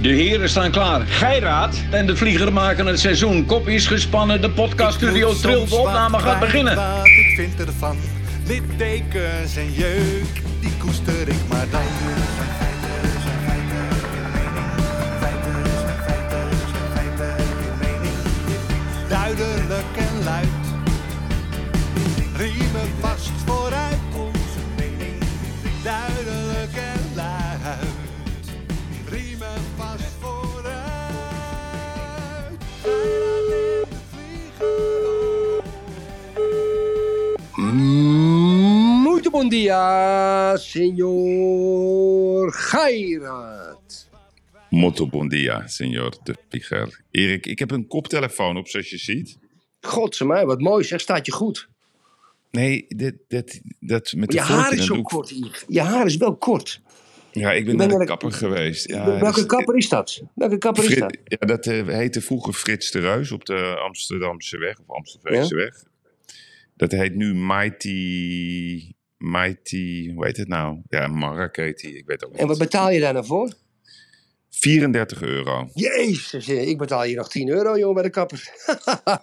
De heren staan klaar. Geiraat en de vlieger maken het seizoen. Kop is gespannen, de podcaststudio trilt, de opname gaat beginnen. Wat ik vind ervan, littekens en jeuk, die koester ik maar dan. Duidelijk en luid, riemen vast vooruit Bom dia, senor Geirat. Molto bon dia, senor de Piger. Erik, ik heb een koptelefoon op, zoals je ziet. Godse mij, wat mooi zeg, staat je goed. Nee, dit, dit, dat met de Je haar is zo doek. kort, Yves. Je haar is wel kort. Ja, ik ben naar de kapper geweest. Ja, Welke dat is- kapper is dat? Welke kapper is dat? ja, dat eh, heette vroeger Frits de Reus op de Amsterdamse weg, of Amstelveese weg. Dat heet nu Mighty... Mighty... Hoe heet het nou? Ja, Mark heet die. Ik weet ook niet. En wat betaal je daar nou voor? 34 euro. Jezus, eh, ik betaal hier nog 10 euro, jongen, bij de kapper.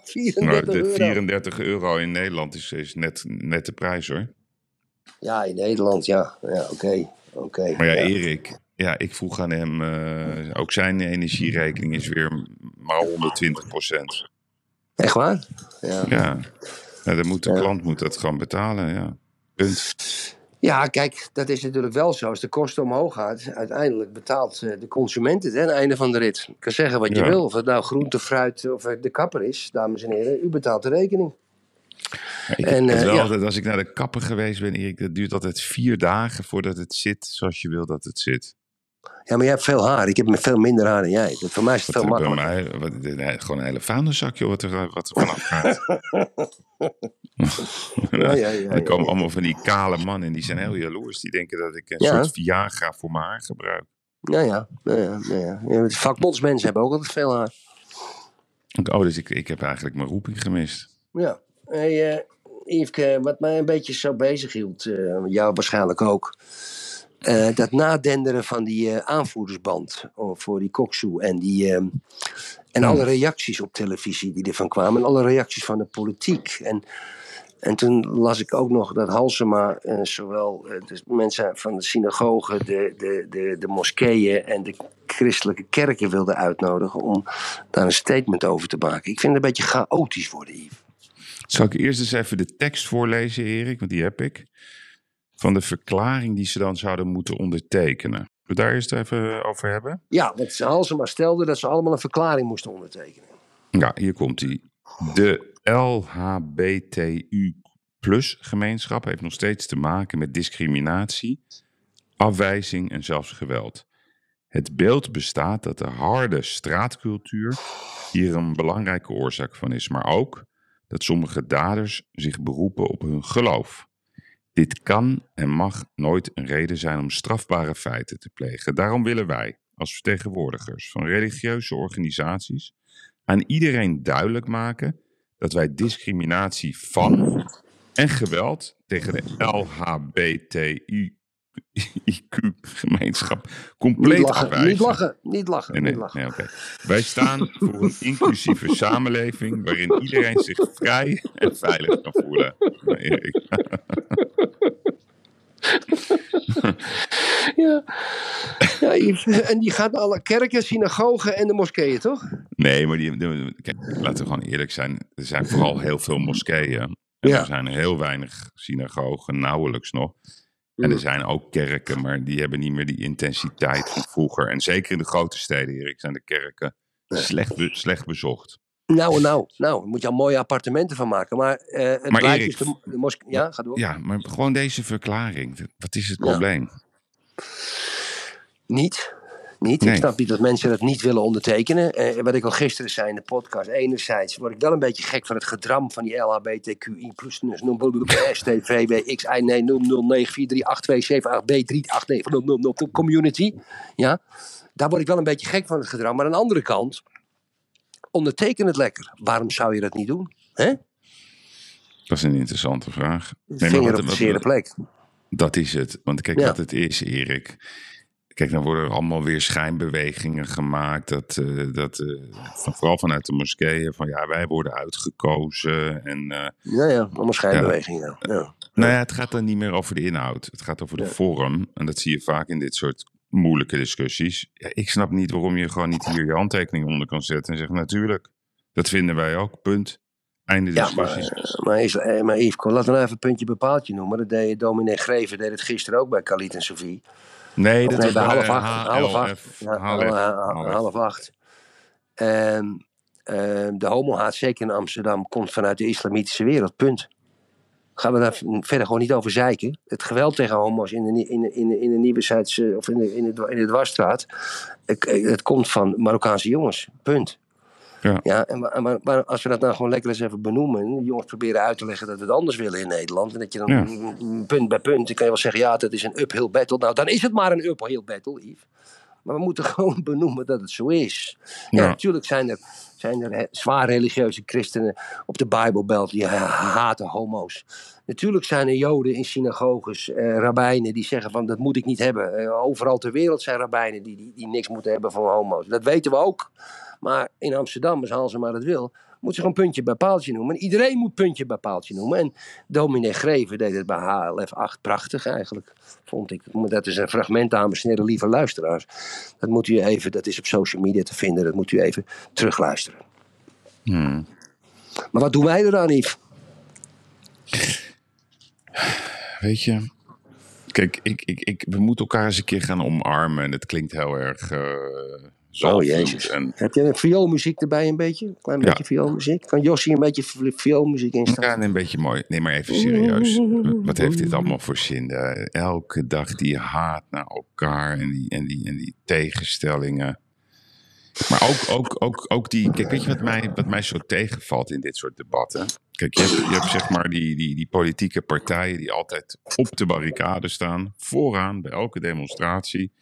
34 Nou, de euro. 34 euro in Nederland is, is net, net de prijs hoor. Ja, in Nederland, ja. Ja, oké. oké. Maar ja, Erik, ja, ik vroeg aan hem, eh, ook zijn energierekening is weer maar 120 procent. Echt waar? Ja. Ja, ja dan moet de Ja. klant moet dat gaan betalen, ja. Punt. Ja, kijk, dat is natuurlijk wel zo. Als de kosten omhoog gaat, uiteindelijk betaalt eh, de consument het hè, aan het einde van de rit. Je kan zeggen wat je Ja. wil, of het nou groente, fruit of het de kapper is, dames en heren. U betaalt de rekening. Ja, ik En, eh, wel ja. altijd, als ik naar de kapper geweest ben, Erik, dat duurt altijd vier dagen voordat het zit zoals je wil dat het zit. Ja, maar jij hebt veel haar. Ik heb veel minder haar dan jij. Voor mij is het Wat veel bij makkelijker. mij, wat, nee, gewoon een hele vuilniszak, joh, wat er, wat er vanaf gaat. Ja, ja, ja, er komen allemaal van die kale mannen en die zijn heel jaloers. Die denken dat ik een soort Viagra voor mijn haar gebruik. Ja, ja. ja, ja, ja. Vakbondsmensen hebben ook altijd veel haar. Oh, dus ik, ik heb eigenlijk mijn roeping gemist. Ja. Hey, eh wat mij een beetje zo bezig hield, eh, jou waarschijnlijk ook. Eh, dat nadenderen van die eh, aanvoerdersband oh, voor die koksoe en die... eh, en alle reacties op televisie die ervan kwamen. En alle reacties van de politiek. En, en toen las ik ook nog dat Halsema eh, zowel de mensen van de synagogen, de, de, de, de moskeeën en de christelijke kerken wilde uitnodigen om daar een statement over te maken. Ik vind het een beetje chaotisch worden, Yves. Zal ik eerst eens even de tekst voorlezen, Erik? Want die heb ik. Van de verklaring die ze dan zouden moeten ondertekenen. We daar eerst even over hebben? Ja, want Halsema stelde dat ze allemaal een verklaring moesten ondertekenen. Ja, hier komt hij. De LHBTU plus gemeenschap heeft nog steeds te maken met discriminatie, afwijzing en zelfs geweld. Het beeld bestaat dat de harde straatcultuur hier een belangrijke oorzaak van is, maar ook dat sommige daders zich beroepen op hun geloof. Dit kan en mag nooit een reden zijn om strafbare feiten te plegen. Daarom willen wij, als vertegenwoordigers van religieuze organisaties, aan iedereen duidelijk maken dat wij discriminatie van en geweld tegen de LHBTIQ-gemeenschap Niet compleet lachen, afwijzen. niet lachen, niet lachen, Nee, niet nee, lachen. nee. Wij staan voor een inclusieve samenleving waarin iedereen zich vrij en veilig kan voelen. Erik. Ja. ja, en die gaat naar alle kerken, synagogen en de moskeeën, toch? Nee, maar die, kijk, laten we gewoon eerlijk zijn. Er zijn vooral heel veel moskeeën. En Ja. er zijn heel weinig synagogen, nauwelijks nog. En Mm. er zijn ook kerken, maar die hebben niet meer die intensiteit van vroeger. En zeker in de grote steden, Erik, zijn de kerken slecht, be- slecht bezocht. Nou, nou, nou, daar moet je al mooie appartementen van maken. Maar eh het Maar Erik, dus de, de moskee... Ja, ga door. Ja, maar gewoon deze verklaring. Wat is het Ja. probleem? Niet. Niet. Nee. Ik snap niet dat mensen dat niet willen ondertekenen. Eh, wat ik al gisteren zei in de podcast. Enerzijds word ik wel een beetje gek van het gedram van die LHBTQI plus STVWX nee 0094382782B389 community. Ja, daar word ik wel een beetje gek van het gedram. Maar aan de andere kant, onderteken het lekker. Waarom zou je dat niet doen? Hè? Dat is een interessante vraag. Nee, Vinger op de zere plek. Dat is het. Want kijk, Ja. wat het is, Erik. Kijk, dan worden er allemaal weer schijnbewegingen gemaakt. Dat, eh, dat, eh, van, vooral vanuit de moskeeën, van ja, wij worden uitgekozen. En, eh, Ja, ja, allemaal schijnbewegingen. Ja. Ja. nou ja, het gaat dan niet meer over de inhoud. Het gaat over de Ja. vorm. En dat zie je vaak in dit soort moeilijke discussies. Ja, ik snap niet waarom je gewoon niet hier je handtekening onder kan zetten en zeggen, natuurlijk, dat vinden wij ook, punt. Einde Ja, discussies. maar, maar, maar Yves, laten we nou even een puntje bepaaltje noemen. Dat deed dominee Greven, deed het gisteren ook bij Khalid en Sophie. Nee, dat nee, bij half acht. Half acht. Ja, HLF. half, half, half acht. Ehm, de homohaat, zeker in Amsterdam, komt vanuit de islamitische wereld. Punt. Gaan we daar verder gewoon niet over zeiken. Het geweld tegen homo's in de, in de, in de, in de Nieuwezijds, of in de, in de, in de Dwarsstraat. Het, het komt van Marokkaanse jongens. Punt. Ja. Ja, en, maar, maar, als we dat nou gewoon lekker eens even benoemen. jongens proberen uit te leggen dat we het anders willen in Nederland. En dat je dan Ja. punt bij punt. Dan kan je wel zeggen, ja, dat is een uphill battle. Nou, dan is het maar een uphill battle, Yves. Maar we moeten gewoon benoemen dat het zo is. Ja, Ja. natuurlijk zijn er, zijn er he- zwaar religieuze christenen op de Bijbelbelt die ha- haten homo's. Natuurlijk zijn er joden in synagoges, eh, rabbijnen die zeggen van dat moet ik niet hebben. Eh, overal ter wereld zijn rabbijnen die, die, die niks moeten hebben van homo's. Dat weten we ook. Maar in Amsterdam, als Halsema dat wil, moet ze gewoon puntje bij paaltje noemen. En iedereen moet puntje bij paaltje noemen. En dominee Greven deed het bij HLF 8 prachtig eigenlijk, vond ik. Dat is een fragment, dames en heren, lieve luisteraars. Dat moet u even, dat is op social media te vinden, dat moet u even terugluisteren. Hmm. Maar wat doen wij eraan, Yves? Weet je, kijk, ik, ik, ik, we moeten elkaar eens een keer gaan omarmen. En het klinkt heel erg uh, Oh jezus. En, Heb je een vioolmuziek erbij een beetje? Een klein Ja. beetje vioolmuziek? Kan Jossie een beetje vi- vioolmuziek ja, instaan? een beetje mooi. Nee, maar even serieus. Wat heeft dit allemaal voor zin? Elke dag die haat naar elkaar en die, en die, en die tegenstellingen. Maar ook, ook, ook, ook die. Kijk, weet je wat mij, wat mij zo tegenvalt in dit soort debatten? Kijk, je hebt, je hebt zeg maar die, die, die politieke partijen die altijd op de barricade staan. Vooraan bij elke demonstratie.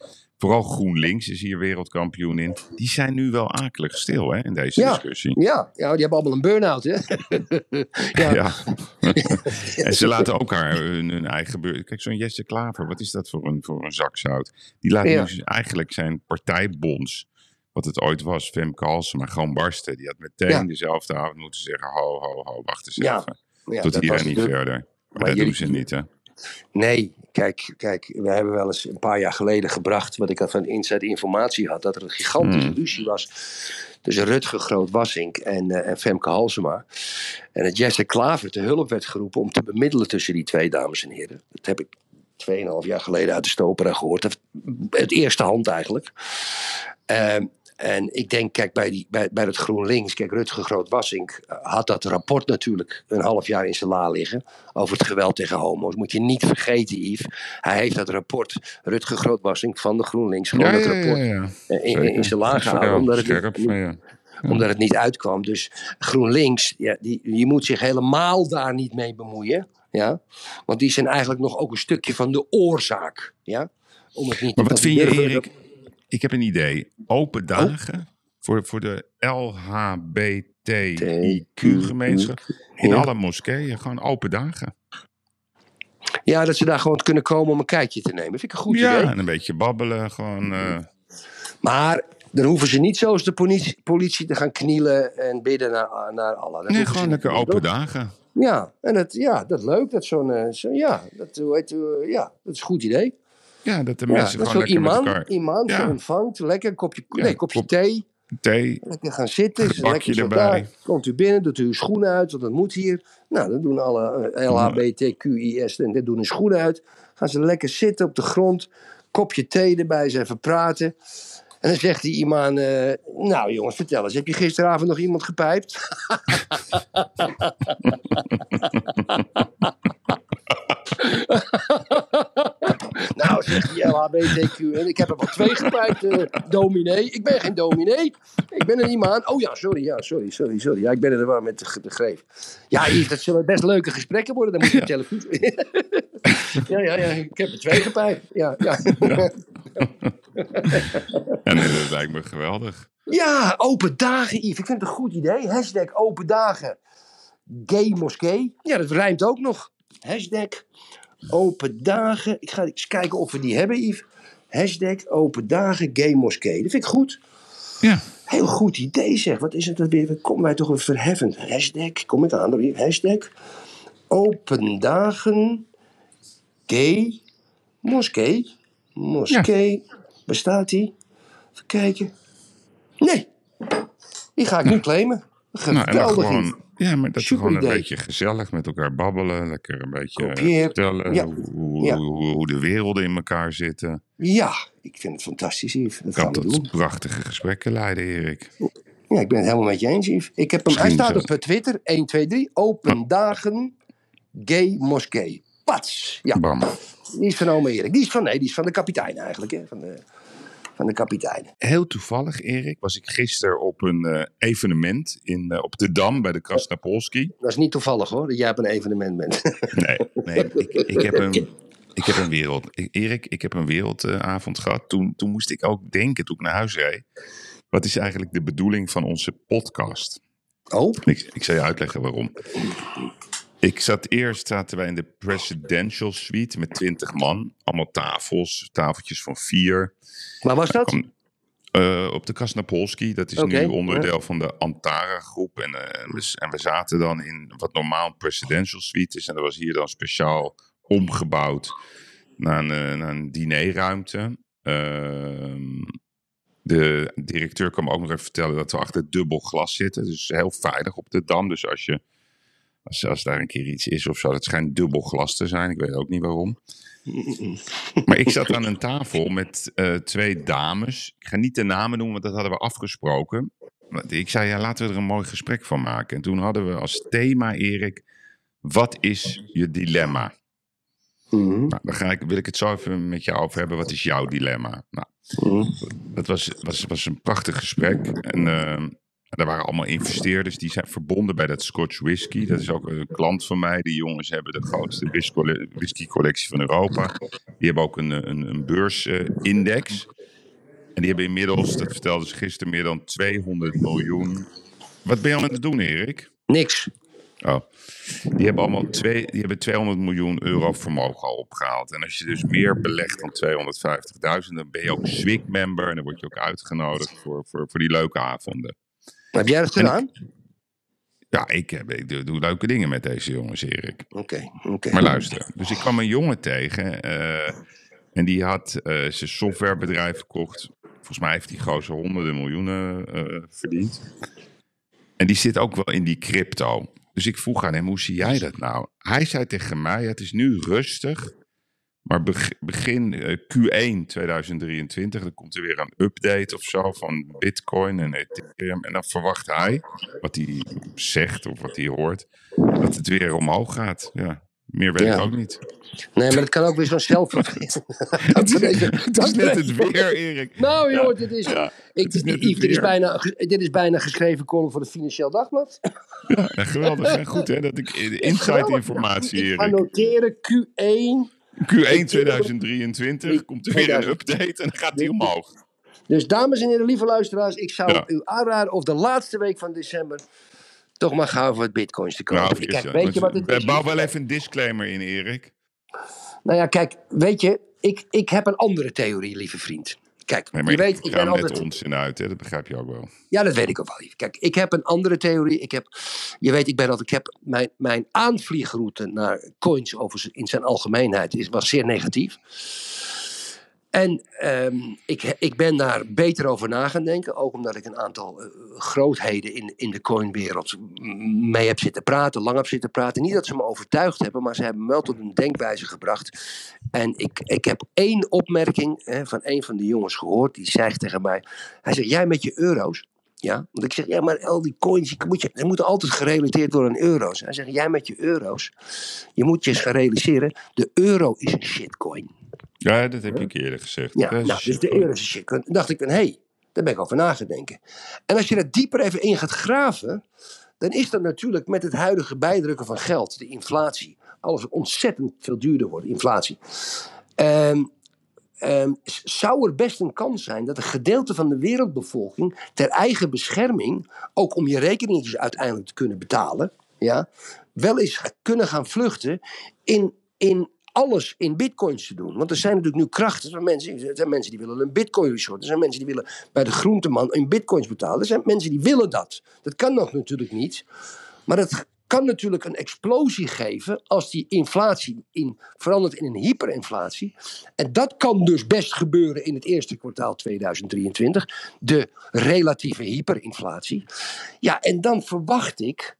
Vooral GroenLinks is hier wereldkampioen in. Die zijn nu wel akelig stil hè, in deze Ja. discussie. Ja, ja, die hebben allemaal een burn-out, hè? ja. Ja. en ze laten ook haar hun, hun eigen beur. Kijk, zo'n Jesse Klaver, wat is dat voor een, voor een zak zout? Die laat Ja. nu eigenlijk zijn partijbonds, wat het ooit was, Femke Halsema, gewoon barsten. Die had meteen dezelfde avond moeten zeggen: ho, ho, ho, wacht eens even. Ja, Tot hier en niet verder. Maar, Maar dat jullie- doen ze niet, hè? Nee, kijk, kijk, we hebben wel eens een paar jaar geleden gebracht, wat ik had van Inside Informatie had, dat er een gigantische Hmm. ruzie was tussen Rutger Groot-Wassink en, eh, en Femke Halsema. En dat Jesse Klaver te hulp werd geroepen om te bemiddelen tussen die twee dames en heren. Dat heb ik 2,5 jaar geleden uit de Stopera gehoord. Het- eerste hand eigenlijk. Ehm, en ik denk, kijk, bij, die, bij, bij het GroenLinks, kijk, Rutger Groot-Wassink eh, had dat rapport natuurlijk een half jaar in zijn la liggen over het geweld tegen homo's. Moet je niet vergeten, Yves. Hij heeft dat rapport, Rutger Groot-Wassink van de GroenLinks, gewoon dat rapport ja. eh, in, in, zijn la gehouden. Omdat het, Scherp, niet, ja. omdat het niet uitkwam. Dus GroenLinks, ja, die, je moet zich helemaal daar niet mee bemoeien. Ja? Want die zijn eigenlijk nog ook een stukje van de oorzaak. Ja? Om het niet Maar wat vind je, Erik? Ik heb een idee. Open dagen voor, voor de LHBTIQ-gemeenschap. In Ja. alle moskeeën, gewoon open dagen. Ja, dat ze daar gewoon kunnen komen om een kijkje te nemen. Vind ik een goed ja, idee. en een beetje babbelen. Gewoon, eh, Maar dan hoeven ze niet zoals de politie, politie te gaan knielen en bidden naar, naar Allah. Nee, gewoon lekker open doen. dagen. Ja, en dat, ja, dat is leuk. Dat zo'n, eh, zo, ja, dat, hoe heet, eh, ja, dat is een goed idee. Ja, dat de mensen dat gewoon lekker met imam, elkaar... Ja. zo ontvangt, lekker een kopje, nee, kopje kop- thee. Thee. Lekker gaan zitten. lekker zo erbij. daar. Komt u binnen, doet u uw schoenen uit, want dat moet hier. Nou, dan doen alle eh, LHBTQIS en dit doen hun schoenen uit. Gaan ze lekker zitten op de grond. Kopje thee erbij, ze even praten. En dan zegt die iemand, eh, nou jongens, vertel eens, heb je gisteravond nog iemand gepijpt? nou, zegt die LHBTQ, en ik heb er wel twee gepijpt, eh, dominee. Ik ben geen dominee, ik ben een iemand. Oh ja, sorry, ja, sorry, sorry, sorry. Ja, ik ben er wel met de, de greef. Ja, Yves, dat zullen best leuke gesprekken worden, dan moet je op televisie. ja, ja, ja, ik heb er twee gepijpt. Ja, ja. En nee, dat lijkt me geweldig. Ja, open dagen, Yves. Ik vind het een goed idee. Hashtag open dagen. Gay moskee. Ja, dat rijmt ook nog. Hashtag open dagen. Ik ga eens kijken of we die hebben, Yves. Hashtag open dagen gay moskee. Dat vind ik goed. Ja. Heel goed idee zeg. Wat is het dat weer? Komen wij toch een verheffend hashtag? Kom ik aan. Hashtag open dagen gay moskee. Moskee. Bestaat die? Even kijken. Nee. Die ga ik niet claimen. Nou, en dan Geweldig. gewoon, ja, maar dat is gewoon een idee. beetje gezellig met elkaar babbelen. Lekker een beetje Kopieer. vertellen Ja. hoe, hoe, Ja. hoe, hoe de werelden in elkaar zitten. ja, ik vind het fantastisch, Yves. Dat gaan Kan we tot doen. prachtige gesprekken leiden, Erik. Ja, ik ben het helemaal met je eens, Yves. Ik heb hem, hij staat op eh, Twitter. 1, 2, 3. Open dagen gay moskee. Pats. Ja, Bam. die is van ome Erik. Die is van, nee, die is van de kapitein eigenlijk. Hè? Van, de, van de kapitein. Heel toevallig, Erik, was ik gisteren op een eh, evenement in, eh, op de Dam bij de Krasnapolski. Dat is niet toevallig hoor, dat jij op een evenement bent. Nee, nee ik, ik, heb een, ik heb een wereld. ik- Erik, ik heb een wereldavond gehad. Toen, toen moest ik ook denken, toen ik naar huis reed. Wat is eigenlijk de bedoeling van onze podcast? oh, Ik, ik zal je uitleggen waarom. Ik zat eerst, zaten wij in de presidential suite met twintig man. Allemaal tafels, tafeltjes van vier. waar was dat? Kwam, eh, op de Krasnapolski, dat is nu onderdeel van de Antara-groep. En, eh, we, en we zaten dan in wat normaal een presidential suite is. En dat was hier dan speciaal omgebouwd naar een, eh, naar een dinerruimte. Ehm, de directeur kwam ook nog even vertellen dat we achter dubbel glas zitten. Dus heel veilig op de Dam. Dus als, je, als, als daar een keer iets is of zo, dat schijnt dubbel glas te zijn. Ik weet ook niet waarom. Maar ik zat aan een tafel met eh, twee dames. Ik ga niet de namen noemen, want dat hadden we afgesproken. Ik zei, ja, laten we er een mooi gesprek van maken. En toen hadden we als thema, Erik, wat is je dilemma? Mhm, Nou, dan ga ik, wil ik het zo even met jou over hebben. Wat is jouw dilemma? Nou, mhm. dat was, was, was een prachtig gesprek. En eh, er waren allemaal investeerders die zijn verbonden bij dat Scotch Whisky. Dat is ook een klant van mij. Die jongens hebben de grootste whiskyle- whiskycollectie van Europa. Die hebben ook een, een, een beursindex. en die hebben inmiddels, dat vertelden ze gisteren, meer dan 200 miljoen. Wat ben je aan het doen, Erik? Niks. Oh. Die hebben allemaal twee, die hebben 200 miljoen euro vermogen al opgehaald. En als je dus meer belegt dan 250.000, dan ben je ook SWIC-member. En dan word je ook uitgenodigd voor, voor, voor die leuke avonden. Heb jij dat ik- gedaan? Ja, ik, heb, ik doe, doe leuke dingen met deze jongens, Erik. Oké, oké. Maar luister, dus ik kwam een jongen tegen. eh, en die had eh, zijn softwarebedrijf verkocht. Volgens mij heeft die gozer honderden miljoenen eh, verdiend. En die zit ook wel in die crypto. Dus ik vroeg aan hem, hoe zie jij dat nou? Hij zei tegen mij, het is nu rustig. Maar beg- begin eh, Q1 2023, dan komt er weer een update of zo van Bitcoin en Ethereum. En dan verwacht hij, wat hij zegt of wat hij hoort, dat het weer omhoog gaat. Ja, meer weet Ja. ik ook niet. Nee, maar het kan ook weer zo'n zelf... Het is, het is net het weer, Erik. Nou Ja. joh, dit is, Ja, ik, is Yves, het dit, is bijna, dit is bijna geschreven column voor de Financieel Dagblad. Ja, geweldig. En goed hè, dat ik de insight informatie, Ik ga Erik. noteren Q1. Q1 2023 komt er weer een update en dan gaat die omhoog. Dus dames en heren, lieve luisteraars, ik zou Ja. u aanraden of de laatste week van december toch maar gaan voor het bitcoins te kopen. Nou, Kijk, ja. weet je wat het is? Bouw wel even een disclaimer in, Erik. Nou ja, kijk, weet je, ik, ik heb een andere theorie, lieve vriend. Kijk, Nee, je weet, ik ben altijd... onzin uit, hè? dat begrijp je ook wel. Ja, dat weet ik ook wel. Kijk, ik heb een andere theorie. Ik heb, je weet, ik ben altijd, ik heb mijn, mijn aanvliegroute naar coins over, in zijn algemeenheid is, was zeer negatief. En ehm, ik, ik ben daar beter over na gaan denken. Ook omdat ik een aantal eh, grootheden in, in de coinwereld mee heb zitten praten, lang heb zitten praten. Niet dat ze me overtuigd hebben, maar ze hebben me wel tot een denkwijze gebracht. En ik, ik heb één opmerking hè, van een van de jongens gehoord. Die zei tegen mij: Hij zegt, jij met je euro's. Ja, want ik zeg, ja, maar al die coins, die, moet je, die moeten altijd gerelateerd worden aan euro's. Hij zegt, jij met je euro's, je moet je eens gaan realiseren, de euro is een shitcoin. Ja, dat heb ik eerder gezegd. Ja, Dat nou, dus de shitcoin. Toen dacht ik van, hé, hey, daar ben ik over nagedenken. En als je er dieper even in gaat graven, dan is dat natuurlijk met het huidige bijdrukken van geld, de inflatie, alles ontzettend veel duurder wordt, inflatie. Ehm, ehm, zou er best een kans zijn dat een gedeelte van de wereldbevolking ter eigen bescherming, ook om je rekeningetjes uiteindelijk te kunnen betalen, ja, wel eens kunnen gaan vluchten in, in alles in bitcoins te doen. Want er zijn natuurlijk nu krachten van mensen. Er zijn mensen die willen een bitcoin resort. Er zijn mensen die willen bij de groenteman in bitcoins betalen. Er zijn mensen die willen dat. Dat kan nog natuurlijk niet. Maar dat kan natuurlijk een explosie geven als die inflatie in, verandert in een hyperinflatie. En dat kan dus best gebeuren in het eerste kwartaal 2023. De relatieve hyperinflatie. Ja, en dan verwacht ik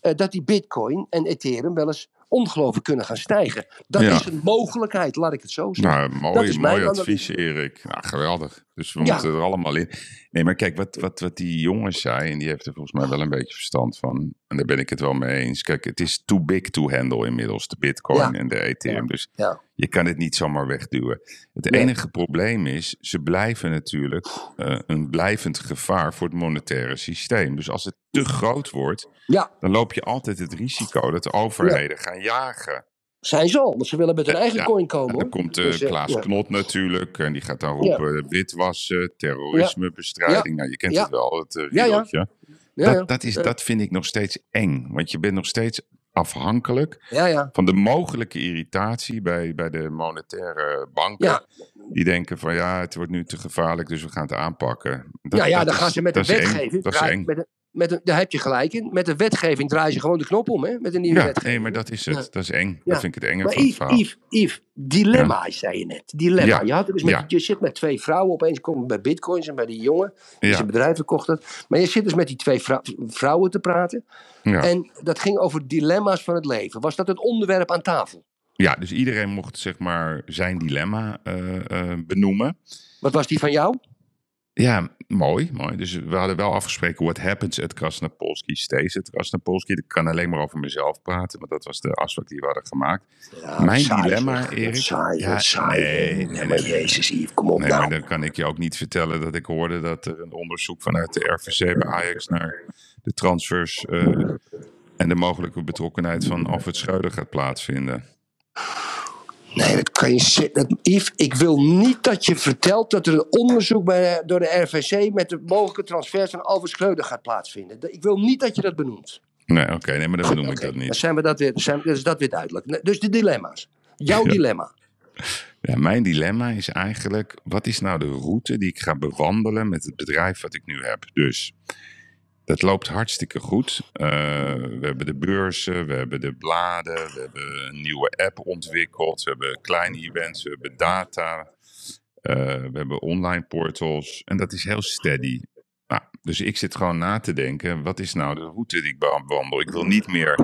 eh, dat die bitcoin en ethereum wel eens ongelooflijk kunnen gaan stijgen. Dat Ja. is een mogelijkheid, laat ik het zo zeggen. Nou, Dat mooi, is mijn mooi advies, Erik. Nou, geweldig. Dus we Ja. moeten er allemaal in. Nee, maar kijk, wat, wat, wat die jongen zei, en die heeft er volgens mij wel een beetje verstand van. En daar ben ik het wel mee eens. Kijk, het is too big to handle inmiddels, de Bitcoin Ja. en de Ethereum. Dus je kan het niet zomaar wegduwen. Het Nee. enige probleem is, ze blijven natuurlijk eh, een blijvend gevaar voor het monetaire systeem. Dus als het te groot wordt, dan loop je altijd het risico dat de overheden gaan jagen. Zijn ze al. Want ze willen met hun Ja, eigen ja. coin komen. Dan hoor. komt uh, Dus, eh, Klaas ja. Knot natuurlijk. En die gaat dan roepen witwassen, terrorismebestrijding. Nou, je kent het wel, het uh, riedeltje. Dat, dat, is, dat vind ik nog steeds eng. Want je bent nog steeds afhankelijk ja, ja. van de mogelijke irritatie bij, bij de monetaire banken. Ja. Die denken van ja, het wordt nu te gevaarlijk, dus we gaan het aanpakken. Dat, ja, ja, dat dan is- gaan ze met de wetgeving. Dat is eng. met met de, daar heb je gelijk in. Met de wetgeving draaien ze gewoon de knop om, hè? Met een nieuwe Ja, wetgeving. nee, maar dat is het. Ja. Dat is eng. Ja. Dat vind ik het enge Maar van het Yves, verhaal. Yves, Yves, dilemma, zei je net. Dilemma. Ja. Je, had het dus met, je zit met twee vrouwen, opeens komen bij bitcoins en bij die jongen die zijn bedrijf verkocht had. Maar je zit dus met die twee vrou- vrouwen te praten. Ja. En dat ging over dilemma's van het leven. Was dat het onderwerp aan tafel? ja, dus iedereen mocht zeg maar zijn dilemma eh, eh, benoemen. Wat was die van jou? Ja, mooi, mooi. Dus we hadden wel afgesproken what happens at Krasnapolski stays at Krasnapolski. Ik kan alleen maar over mezelf praten, want dat was de afspraak die we hadden gemaakt. Ja, Mijn saai, dilemma, zeg. Erik? Saai, Ja, saai. nee, Nee, nee, maar jezus, Yves, kom op Nee, nou. maar dan kan ik je ook niet vertellen dat ik hoorde dat er een onderzoek vanuit de RVC bij Ajax naar de transfers eh, en de mogelijke betrokkenheid van Alfred Schreuder gaat plaatsvinden. Nee, dat kan je dat, Yves, ik wil niet dat je vertelt dat er een onderzoek bij, door de RVC met de mogelijke transfers van Schreuder gaat plaatsvinden. Ik wil niet dat je dat benoemt. Nee, oké, nee, maar dan benoem ik dat Dan niet. zijn we dat weer, zijn, dan is dat weer duidelijk. Dus de dilemma's. Jouw Ja. dilemma. Ja, mijn dilemma is eigenlijk, wat is nou de route die ik ga bewandelen met het bedrijf wat ik nu heb? Dus, dat loopt hartstikke goed. Eh, we hebben de beurzen, we hebben de bladen, we hebben een nieuwe app ontwikkeld, we hebben kleine events, we hebben data, eh, we hebben online portals en dat is heel steady. Nou, dus ik zit gewoon na te denken, wat is nou de route die ik bewandel? Ik wil niet meer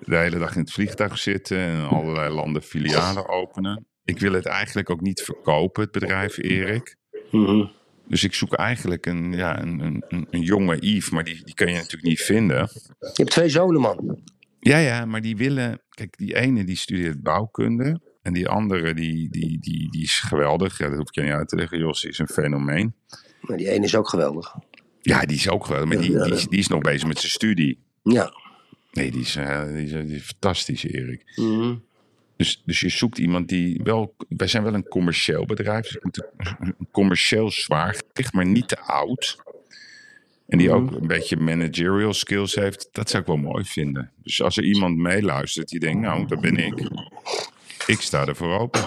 de hele dag in het vliegtuig zitten en allerlei landen filialen openen. Ik wil het eigenlijk ook niet verkopen, het bedrijf Erik. Mhm. Dus ik zoek eigenlijk een, ja, een, een, een, jonge Yves, maar die, die kan je natuurlijk niet vinden. Je hebt twee zonen, man. Ja, ja, maar die willen... Kijk, die ene die studeert bouwkunde. En die andere die, die, die, die is geweldig. Ja, dat hoef ik je niet uit te leggen. Jos is een fenomeen. Maar die ene is ook geweldig. Ja, die is ook geweldig. Maar die, die, is, die is nog bezig met zijn studie. Ja. Nee, die is, eh, die is, die is fantastisch, Erik. Mhm. Dus, dus je zoekt iemand die wel. Wij zijn wel een commercieel bedrijf. Dus een, commercieel zwaargewicht, maar niet te oud. En die ook een beetje managerial skills heeft. Dat zou ik wel mooi vinden. Dus als er iemand meeluistert die denkt, nou, dat ben ik. Ik sta ervoor open.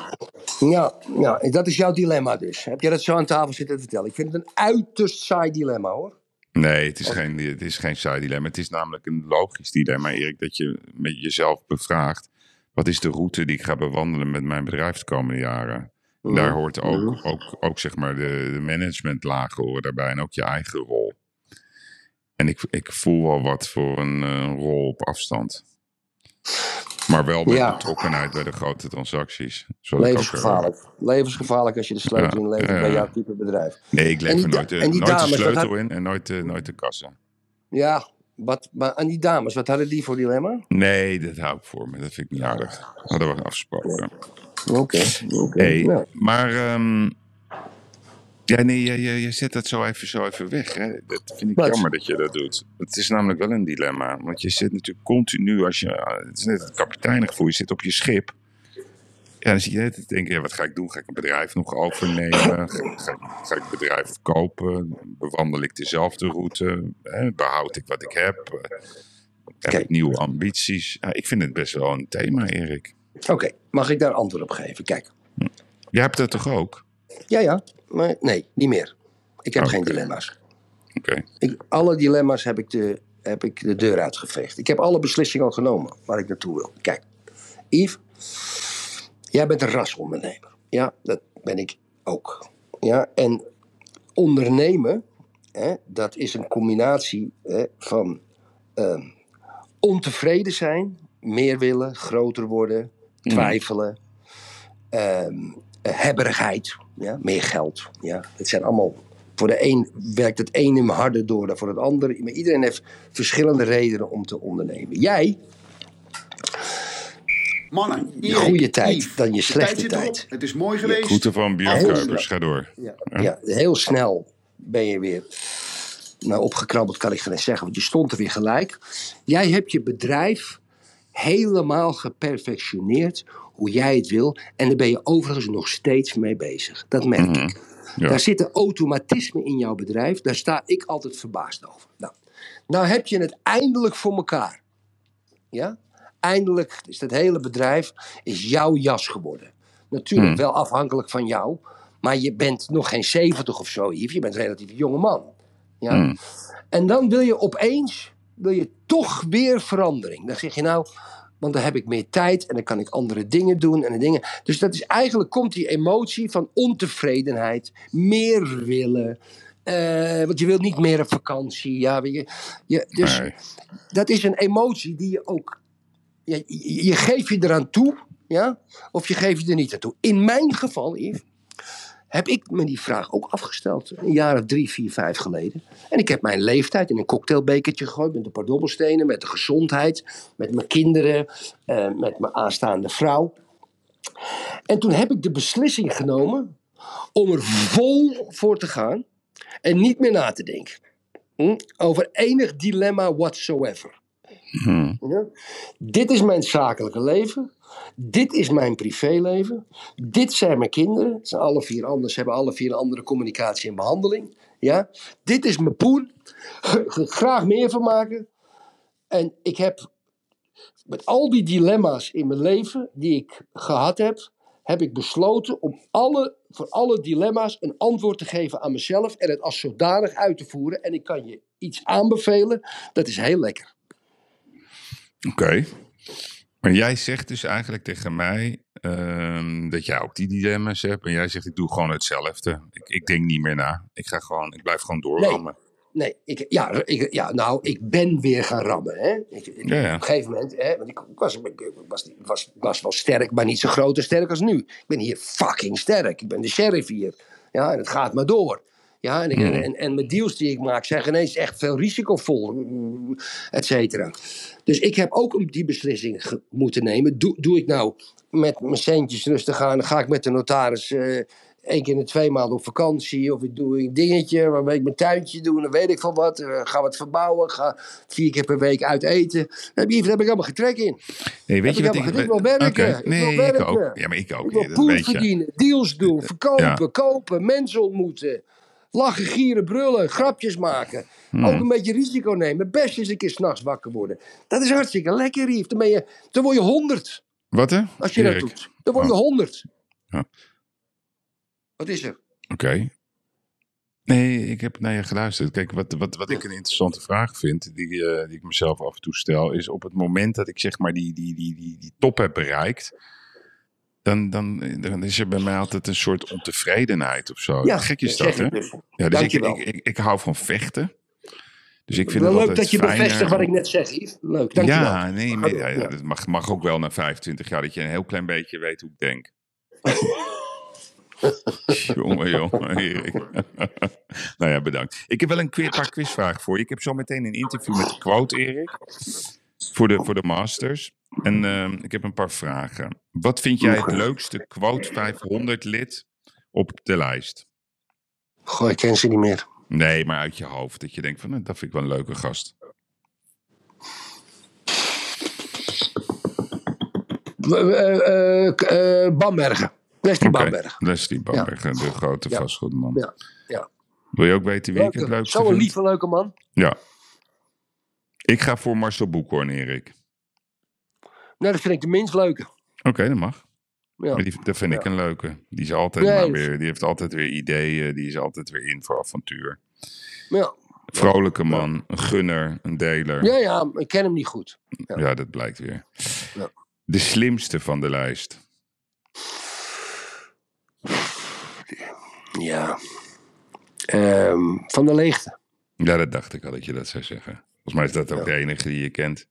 Ja, ja, dat is jouw dilemma dus. Heb jij dat zo aan tafel zitten te vertellen? Ik vind het een uiterst saai dilemma, hoor. Nee, het is, geen, het is geen saai dilemma. Het is namelijk een logisch dilemma, Erik, dat je met jezelf bevraagt. Wat is de route die ik ga bewandelen met mijn bedrijf de komende jaren? En Daar hoort ook, ook, ook zeg maar de, de managementlagen horen daarbij en ook je eigen rol. En ik, ik voel wel wat voor een eh, rol op afstand. Maar wel met Ja. betrokkenheid bij de grote transacties. Ook, Levensgevaarlijk. Levensgevaarlijk als je de sleutel Ja, inlevert ja, bij jouw type bedrijf. nee, ik lever nooit, nooit dames, de sleutel had- in en nooit de, nooit de kassa. Ja, wat, maar aan die dames, wat hadden die voor dilemma? Nee, dat hou ik voor me. Dat vind ik niet aardig. Hadden we afgesproken. Oké, oké. Hey, Nou, maar... ehm, ja, nee, je, je, je zet dat zo even, zo even weg. Hè? Dat vind ik Wat? jammer dat je dat doet. Het is namelijk wel een dilemma. Want je zit natuurlijk continu, als je... Het is net het kapiteinengevoel. Je zit op je schip. Ja, dan zie je net te denken, ja, wat ga ik doen? Ga ik een bedrijf nog overnemen? Ga, ga, ik- ga ik het bedrijf verkopen? Bewandel ik dezelfde route? Hè? Behoud ik wat ik heb? Heb Kijk. ik nieuwe ambities? Ja, ik vind het best wel een thema, Erik. Oké, Mag ik daar antwoord op geven? Kijk. Jij hebt dat toch ook? Ja, ja. Maar nee, niet meer. Ik heb geen dilemma's. Oké. Ik, alle dilemma's heb ik, de, heb ik de deur uitgeveegd. Ik heb alle beslissingen al genomen waar ik naartoe wil. Kijk, Yves, jij bent een rasondernemer. Ja, dat ben ik ook. Ja, en ondernemen, hè, dat is een combinatie hè, van ehm, ontevreden zijn, meer willen, groter worden, twijfelen, ehm, hebberigheid, ja, meer geld. Ja. Het zijn allemaal, voor de een werkt het ene harder door dan voor het andere. Maar iedereen heeft verschillende redenen om te ondernemen. Jij, Mannen, je goede tijd Yves, dan je slechte tijd. Het is mooi geweest. Groeten van Björn Kuipers, snel. ga door. Ja, ja, heel snel ben je weer nou, opgekrabbeld, kan ik geen zeggen, want je stond er weer gelijk. Jij hebt je bedrijf helemaal geperfectioneerd hoe jij het wil. En daar ben je overigens nog steeds mee bezig. Dat merk Mhm. ik. Ja. Daar zitten automatismen in jouw bedrijf. Daar sta ik altijd verbaasd over. Nou, nou heb je het eindelijk voor elkaar. Ja? Eindelijk is het hele bedrijf is jouw jas geworden. Natuurlijk Hmm. wel afhankelijk van jou. Maar je bent nog geen 70 of zo, Yves. Je bent een relatief jonge man. Ja? Hmm. En dan wil je opeens wil je toch weer verandering. Dan zeg je nou, want dan heb ik meer tijd en dan kan ik andere dingen doen en dingen. Dus dat is eigenlijk komt die emotie van ontevredenheid, meer willen. eh, want je wilt niet meer op vakantie. Ja, weet je, je, dus Nee. dat is een emotie die je ook. Je, je geeft je eraan toe, ja, of je geeft je er niet aan toe. In mijn geval, Yves, heb ik me die vraag ook afgesteld. Een jaar of drie, vier, vijf geleden. En ik heb mijn leeftijd in een cocktailbekertje gegooid. Met een paar dobbelstenen, met de gezondheid. Met mijn kinderen, eh, met mijn aanstaande vrouw. En toen heb ik de beslissing genomen om er vol voor te gaan. En niet meer na te denken. Hm? Over enig dilemma whatsoever. Hmm. Ja? Dit is mijn zakelijke leven. Dit is mijn privéleven. Dit zijn mijn kinderen. Het zijn alle vier anders, hebben alle vier een andere communicatie en behandeling. Ja? Dit is mijn poen. Graag meer van maken. En ik heb met al die dilemma's in mijn leven die ik gehad heb, heb ik besloten om alle, voor alle dilemma's een antwoord te geven aan mezelf en het als zodanig uit te voeren. En ik kan je iets aanbevelen, dat is heel lekker. Oké. Maar jij zegt dus eigenlijk tegen mij ehm, dat jij ook die dilemma's hebt. En jij zegt, ik doe gewoon hetzelfde. Ik, ik denk niet meer na. Ik ga gewoon, ik blijf gewoon doorrammen. Nee, ik, ja, ik, ja, nou, ik ben weer gaan rammen. Hè? Ik, ik- Ja, ja. Op een gegeven moment, hè, want ik, was, ik was, was, was wel sterk, maar niet zo groot en sterk als nu. Ik ben hier fucking sterk. Ik ben de sheriff hier. Ja, en het gaat maar door. Ja, en, ik, Hmm. en, en mijn deals die ik maak zijn ineens echt veel risicovol, mm, et cetera. Dus ik heb ook die beslissing moeten nemen. Doe, doe ik nou met mijn centjes rustig aan, ga ik met de notaris eh één keer in de twee maanden op vakantie. Of ik doe een dingetje waarmee ik mijn tuintje doe, dan weet ik van wat. Eh, ga wat verbouwen, ga vier keer per week uit eten. Daar heb, je, daar heb ik allemaal getrek in. Nee, weet Heb je ik wat ik... ik wil werken, Oké, ik wil Nee, ik werken. ook. Ja, maar ik ook. Ik wil Ja, verdienen, deals doen, verkopen, Ja. kopen, mensen ontmoeten. Lachen, gieren, brullen, grapjes maken. Hmm. Ook een beetje risico nemen. Best eens een keer s'nachts wakker worden. Dat is hartstikke lekker, Rief. Dan, ben je, dan word je honderd Wat hè? als je dat Erik? doet. Dan word je Oh. honderd. Ja. Wat is er? Oké. Nee, ik heb naar je geluisterd. Kijk, wat, wat, wat ik een interessante vraag vind, die, eh, die ik mezelf af en toe stel, is op het moment dat ik zeg maar die, die, die, die, die top heb bereikt, dan, dan, dan is er bij mij altijd een soort ontevredenheid of zo. Ja, Gek is dat, hè? dus. Ja, dus ik, ik, ik, ik hou van vechten. Dus ik vind Wel leuk dat je fijner- bevestigt wat ik net zeg, Yves. Leuk, dankjewel. Ja, nee, maar, ja, dat mag, mag ook wel na 25 jaar dat je een heel klein beetje weet hoe ik denk. jongen, jongen, Erik. nou ja, bedankt. Ik heb wel een paar quizvragen voor je. Ik heb zo meteen een interview met de quote, Erik. Voor de, voor de Masters. En ehm, ik heb een paar vragen. Wat vind jij het leukste quote 500 lid op de lijst? Goh, ik ken ze niet meer. Nee, maar uit je hoofd. Dat je denkt van, nou, dat vind ik wel een leuke gast. K- eh, Bambergen. Leslie Oké, Bamberg. Leslie Bamberger, de grote Ja. vastgoedman. Ja, ja. Wil je ook weten wie ik het Leuke, leukste Zo'n lieve, leuke man. Ja. Ik ga voor Marcel Boekhoorn, Erik. Nou, dat vind ik de minst leuke. Oké, dat mag. Ja. Maar die, dat vind ik een leuke. Die, is altijd Nee, maar weer, die heeft altijd weer ideeën. Die is altijd weer in voor avontuur. Ja. Vrolijke man, een gunner, een deler. ja, ja, ik ken hem niet goed. Ja, dat blijkt weer. Ja. De slimste van de lijst. Ja. Ehm, van de leegte. Ja, dat dacht ik al dat je dat zou zeggen. Volgens mij is dat ook de enige die je kent.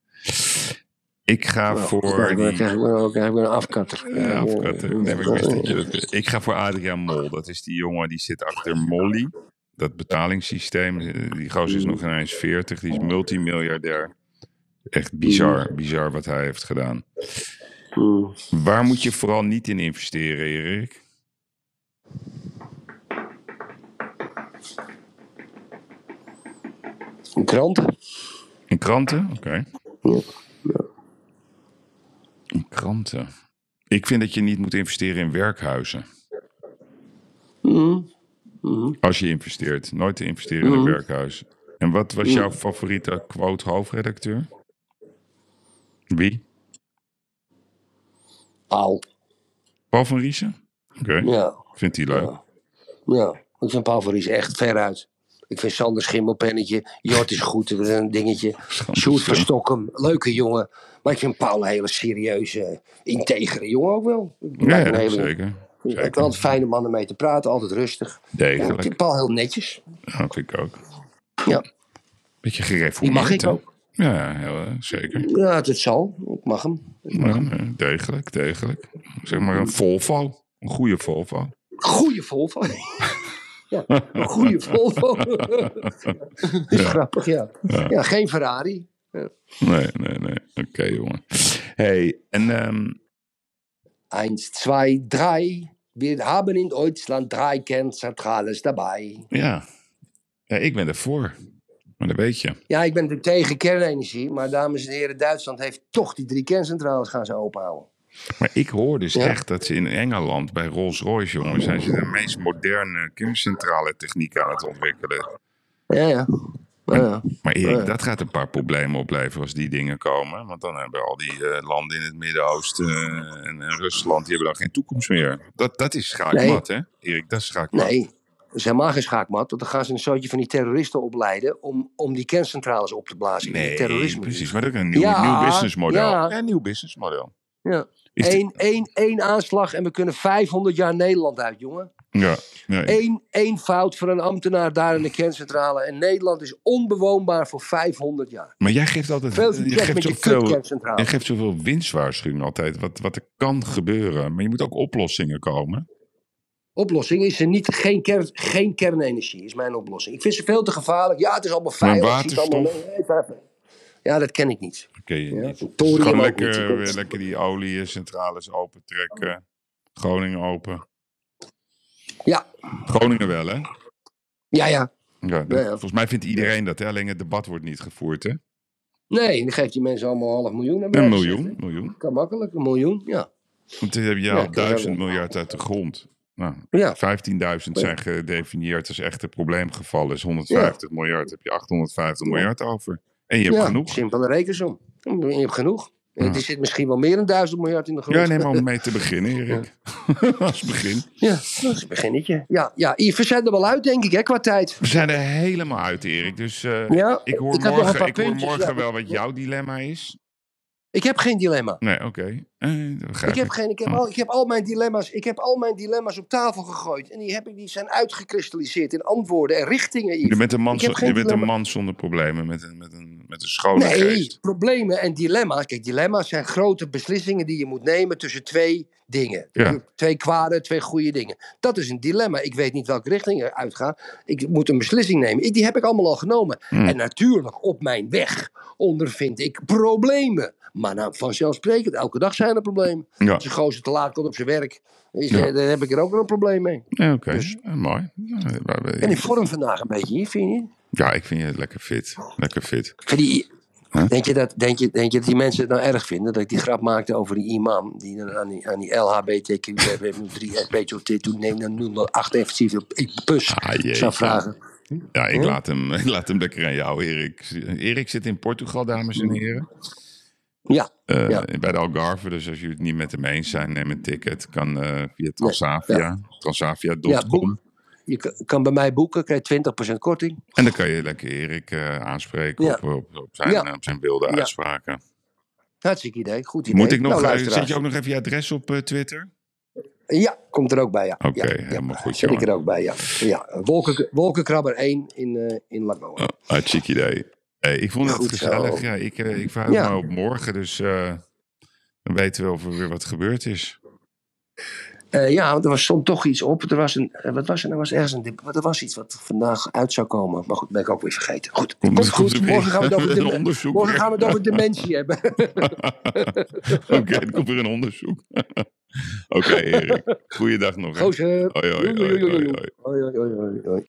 Ik ga Nou, voor... Dan die- krijg ik wel een afkatter. Ja. Nee, ik wist dat je dat... Ik ga voor Adriaan Mol. Dat is die jongen die zit achter Molly. Dat betalingssysteem. Die gozer is nog ineens 40. Die is multimiljardair. Echt bizar, bizar wat hij heeft gedaan. Hmm. Waar moet je vooral niet in investeren, Erik? Een krant? In kranten? Oké. Ja. In kranten. Ik vind dat je niet moet investeren in werkhuizen. Hmm. Hmm. Als je investeert. Nooit te investeren in een Mhm. werkhuis. En wat was jouw favoriete quote hoofdredacteur? Wie? Paul. Paul van Riesen? Oké, Ja. vindt hij leuk. Ja. ja. Ik vind Paul van Ries echt veruit. Ik vind Sander Schimmelpennetje. Jort is goed, dat is een dingetje. Sjoerd leuke jongen. Maar ik vind Paul een hele serieuze, integere jongen ook wel. Ja, hele- zeker. Ik heb altijd fijne mannen mee te praten, altijd rustig. Ik Degelijk. vind Paul heel netjes. Dat vind ik ook. Ja, Beetje die gereformeerd. mag ik ook. Ja, heel, zeker. Ja, het zal. Ik mag hem. Ik mag Ja, hem. degelijk, degelijk. Zeg maar een Volvo. Een goede Volvo. Goeie Volvo. Ja, een goede Volvo. dat is grappig, ja. ja. geen Ferrari. Nee, nee, nee. Oké, jongen. hey, en ehm, Eins, zwei, drei. Wir haben in Deutschland drei Kerncentrales dabei. ja. ja, ik ben ervoor. Maar dat weet je. Ja, ik ben natuurlijk tegen kernenergie. Maar dames en heren, Duitsland heeft toch die drie kerncentrales gaan ze openhouden. Maar ik hoor dus Ja? echt dat ze in Engeland bij Rolls-Royce, jongen, zijn ze de meest moderne kerncentrale techniek aan het ontwikkelen. Ja, ja. Ja, ja. Maar Erik, dat gaat een paar problemen opleveren als die dingen komen. Want dan hebben al die eh, landen in het Midden-Oosten eh, en, Rusland, die hebben dan geen toekomst meer. Dat, dat is schaakmat, hè? Erik, dat is schaakmat. Nee, dat is helemaal geen schaakmat. Want dan gaan ze een soortje van die terroristen opleiden om, om die kerncentrales op te blazen. Nee, terrorisme. precies. Maar dat is een nieuw, Ja, nieuw businessmodel. Ja, een nieuw businessmodel. Ja. Eén, één, één aanslag en we kunnen 500 jaar Nederland uit, jongen. Ja, nee. Eén, één fout van een ambtenaar daar in de kerncentrale. En Nederland is onbewoonbaar voor 500 jaar. Maar jij geeft altijd Veel je geeft zoveel, je geeft zoveel winstwaarschuwing altijd, wat, wat er kan gebeuren. Maar je moet ook oplossingen komen. Oplossing is er niet, geen, kern, geen kernenergie, is mijn oplossing. Ik vind ze veel te gevaarlijk. Ja, het is allemaal Maar veilig. allemaal- waterstof? Ja, dat ken ik niet. Ken je Ja, niet. Dus gewoon lekker. Je weer lekker die oliecentrales opentrekken. Groningen open. Ja, Groningen wel, hè? ja, ja. Ja, dat- Ja, ja. Volgens mij vindt iedereen dat, hè? alleen het debat wordt niet gevoerd. Hè? Nee, dan geeft die mensen allemaal half miljoen. Een miljoen, miljoen. Kan makkelijk, een miljoen, ja. Want dan heb je Ja, al kan duizend miljard uit de grond. Nou, Ja, 15.000 zijn gedefinieerd als echte probleemgevallen. Is 150 miljard. Heb je 850 miljard over. En je hebt ja genoeg. simpele rekensom. Je hebt genoeg. Ja. Er zit misschien wel meer dan duizend miljard in de grond. Ja, neem maar om mee te beginnen, Erik. als begin. Ja, dat is een beginnetje. Ja, ja, we zijn er wel uit, denk ik, hè, qua tijd. We zijn er helemaal uit, Erik. Dus eh, Ja, ik hoor ik morgen, ik hoor morgen wel wat jouw dilemma is. Ik heb geen dilemma. Nee, oké. Eh, begrijp Ik heb, geen, ik, heb Oh. al, ik, heb al mijn dilemma's, ik heb al mijn dilemma's op tafel gegooid. En die, heb ik, die zijn uitgekristalliseerd in antwoorden en richtingen. Je Yves. bent een man, Ik je bent een man zonder problemen, met een, met een, met een schone Nee, geest. problemen en dilemma's. Kijk, dilemma's zijn grote beslissingen die je moet nemen tussen twee dingen. Ja. Twee kwade, twee goede dingen. Dat is een dilemma. Ik weet niet welke richting ik uitga. Ik moet een beslissing nemen. Ik- Die heb ik allemaal al genomen. Hmm. En natuurlijk, op mijn weg ondervind ik problemen. Maar nou, vanzelfsprekend, elke dag zijn er problemen. Ja, Als een gozer te laat komt op zijn werk, is, Ja. dan heb ik er ook wel een probleem mee. Ja, oké. Dus- mooi. En in vorm vandaag een beetje, hier, vind je? Ja, ik vind je lekker fit. Lekker fit. Die, Huh? denk, je dat, denk, je, denk je dat die mensen het nou erg vinden dat ik die grap maakte over die imam die dan aan die, aan die LHBTQ hebben 3 SBT toen neem dan 08 effectief op pus Ah, zou vragen. Ja, ik Huh? laat, hem, ik laat hem lekker aan jou, Erik. Erik zit in Portugal, dames en heren. Ja, eh, ja. bij de Algarve. Dus als jullie het niet met hem eens zijn, neem een ticket. Kan eh, via Transavia. Transavia.com. Ja, boek. Je kan- bij mij boeken, krijg je 20% korting. En dan kan je lekker Erik eh, aanspreken Ja. op, op, op zijn, Ja. eh, op zijn wilde Ja. uitspraken. Hartstikke idee, goed idee. Moet ik nog, Nou, eh, luisteraars. zet je ook nog even je adres op Twitter? Ja, komt er ook bij, ja. Oké, ja, ja. helemaal goed, ik er ook bij, ja. ja. Wolken, wolkenkrabber 1 in, eh in Lagoa. Uh, chic idee. Hey, ik vond het Goed zo. gezellig. Ja, ik, eh, ik Ja. me op morgen, dus dan weten we of er weer wat gebeurd is. Eh, ja, want er was, stond toch iets op. Er was een, eh, wat was er? Er was ergens een, dip- er was iets wat vandaag uit zou komen. Maar goed, ben ik ook weer vergeten. Goed, Komt- goed. Morgen gaan we het over, onderzoek morgen gaan we het over dementie hebben. Oké, er komt weer een onderzoek. Oké, Erik. Goeiedag nog. Gozer. Hoi, hoi, Hoi, hoi, hoi, hoi, hoi, hoi. hoi. Hoi, hoi, hoi, hoi, hoi.